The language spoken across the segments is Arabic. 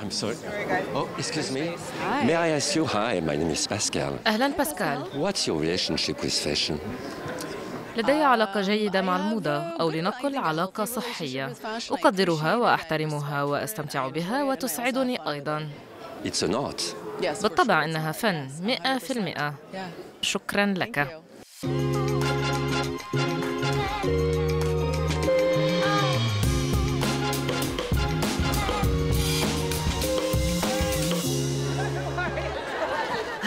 I'm sorry. Oh, excuse me. May I ask you? Hi, my name is Pascal. أهلا باسكال What's your relationship with fashion? لدي علاقة جيدة مع الموضة أو لنقل علاقة صحية أقدرها وأحترمها وأستمتع بها وتسعدني أيضا It's an art. بالطبع إنها فن مئة في المئة شكرا لك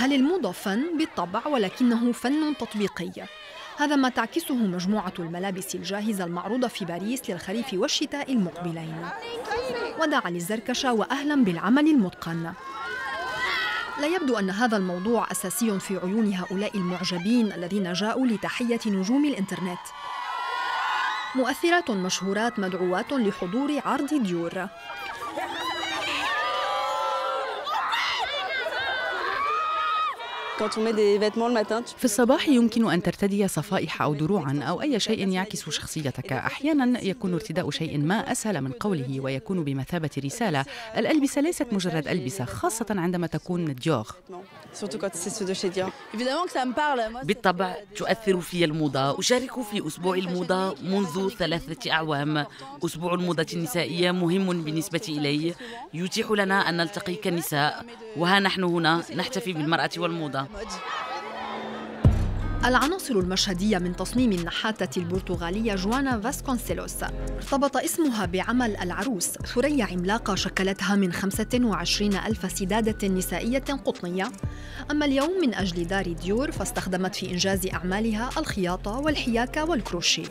هل الموضة فن؟ بالطبع ولكنه فن تطبيقي؟ هذا ما تعكسه مجموعة الملابس الجاهزة المعروضة في باريس للخريف والشتاء المقبلين. وداعا للزركشة وأهلا بالعمل المتقن. لا يبدو أن هذا الموضوع أساسي في عيون هؤلاء المعجبين الذين جاءوا لتحية نجوم الإنترنت. مؤثرات مشهورات مدعوات لحضور عرض ديور. في الصباح يمكن أن ترتدي صفائح أو دروعا أو أي شيء يعكس شخصيتك. أحيانا يكون ارتداء شيء ما أسهل من قوله ويكون بمثابة رسالة. الألبسة ليست مجرد ألبسة خاصة عندما تكون ديور. Moi, بالطبع تؤثر في الموضة. أشارك في أسبوع الموضة منذ ثلاثة أعوام. أسبوع الموضة النسائية مهم بالنسبة إلي. يتيح لنا أن نلتقي كنساء. وها نحن هنا نحتفي بالمرأة والموضة. العناصر المشهدية من تصميم النحاتة البرتغالية جوانا فاسكونسيلوس. ارتبط اسمها بعمل العروس ثريا عملاقة شكلتها من 25 ألف سدادة نسائية قطنية. أما اليوم من أجل دار ديور فاستخدمت في إنجاز أعمالها الخياطة والحياكة والكروشيه.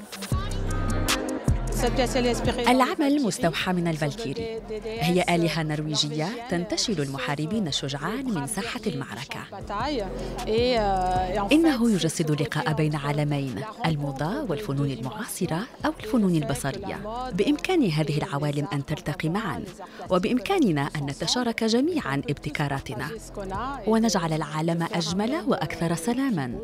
العمل مستوحى من الفالكيري. هي آلهة نرويجية تنتشل المحاربين الشجعان من ساحة المعركة. إنه يجسد اللقاء بين عالمين الموضة والفنون المعاصرة أو الفنون البصرية. بإمكان هذه العوالم أن تلتقي معا وبإمكاننا أن نتشارك جميعا ابتكاراتنا. ونجعل العالم أجمل وأكثر سلاما.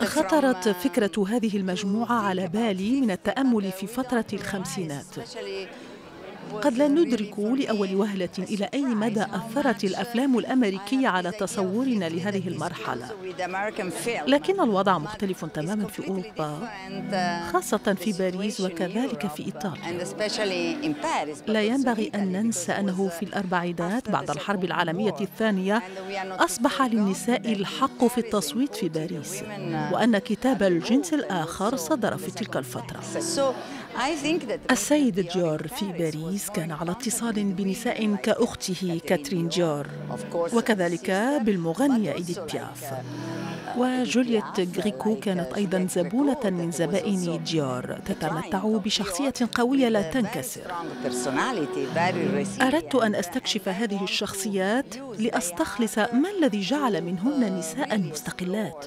خطرت فكرة هذه المجموعة على بالي من التأمل في فترة الخمسينات. قد لا ندرك لأول وهلة إلى أي مدى أثرت الأفلام الأمريكية على تصورنا لهذه المرحلة. لكن الوضع مختلف تماما في أوروبا خاصة في باريس وكذلك في إيطاليا. لا ينبغي أن ننسى أنه في الأربعينات بعد الحرب العالمية الثانية أصبح للنساء الحق في التصويت في باريس وأن كتاب الجنس الآخر صدر في تلك الفترة. السيد ديور في باريس كان على اتصال بنساء كأخته كاترين ديور وكذلك بالمغنية إيديت بياف. وجولييت غريكو كانت أيضا زبونة من زبائن ديور تتمتع بشخصية قوية لا تنكسر. أردت أن أستكشف هذه الشخصيات لأستخلص ما الذي جعل منهن نساء مستقلات.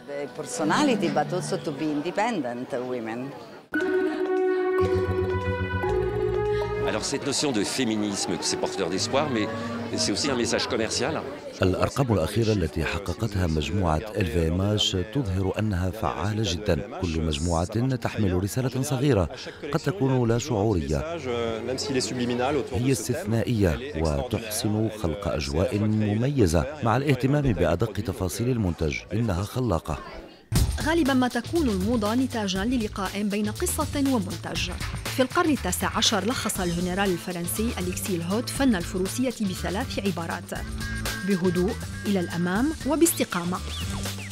Alors cette notion de féminisme, c'est porteur d'espoir, mais c'est aussi un message commercial. الأرقام الأخيرة التي حققتها مجموعة الفيماش تظهر أنها فعالة جدا. كل مجموعة تحمل رسالة صغيرة قد تكون لا شعورية. هي استثنائية وتحسن خلق أجواء مميزة مع الاهتمام بأدق تفاصيل المنتج. إنها خلاقة. غالبا ما تكون الموضة نتاجا للقاء بين قصة ومنتج. في القرن التاسع عشر لخص الجنرال الفرنسي أليكسي لوت فن الفروسية بثلاث عبارات بهدوء إلى الأمام وباستقامة.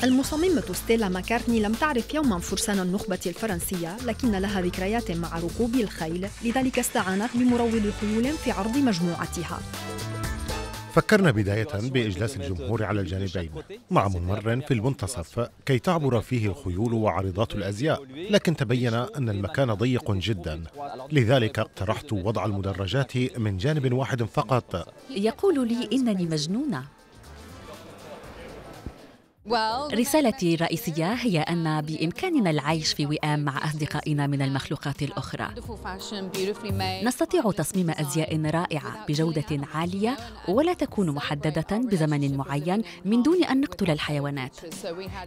المصممة ستيلا ماكارتني لم تعرف يوما فرسان النخبة الفرنسية لكن لها ذكريات مع ركوب الخيل لذلك استعانت بمروض خيول في عرض مجموعتها. فكرنا بداية بإجلاس الجمهور على الجانبين مع ممر في المنتصف كي تعبر فيه الخيول وعارضات الأزياء لكن تبين أن المكان ضيق جدا. لذلك اقترحت وضع المدرجات من جانب واحد فقط. يقول لي إنني مجنونة. رسالتي الرئيسية هي أن بإمكاننا العيش في وئام مع أصدقائنا من المخلوقات الأخرى. نستطيع تصميم أزياء رائعة بجودة عالية ولا تكون محددة بزمن معين من دون أن نقتل الحيوانات.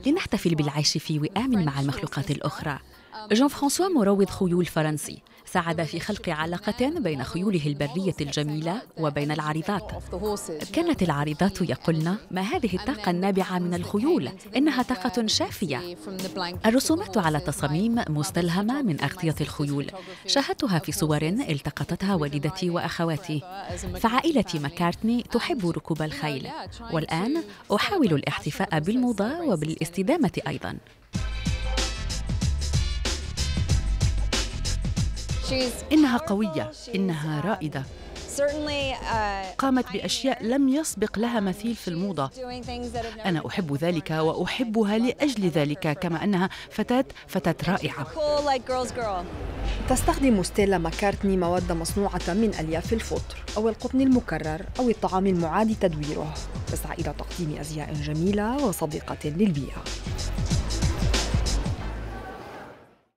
لنحتفل بالعيش في وئام مع المخلوقات الأخرى. جان فرانسوا مروض خيول فرنسي ساعد في خلق علاقة بين خيوله البرية الجميلة وبين العارضات كانت العارضات يقولن ما هذه الطاقة النابعة من الخيول؟ إنها طاقة شافية. الرسومات على تصاميم مستلهمة من أغطية الخيول. شاهدتها في صور التقطتها والدتي وأخواتي. فعائلة ماكارتني تحب ركوب الخيل. والآن أحاول الاحتفاء بالموضة وبالاستدامة أيضاً. إنها قوية إنها رائدة. قامت بأشياء لم يسبق لها مثيل في الموضة. أنا أحب ذلك وأحبها لأجل ذلك كما أنها فتاة فتاة رائعة. تستخدم ستيلا ماكارتني مواد مصنوعة من ألياف الفطر أو القطن المكرر أو الطعام المعاد تدويره تسعى إلى تقديم أزياء جميلة وصديقة للبيئة.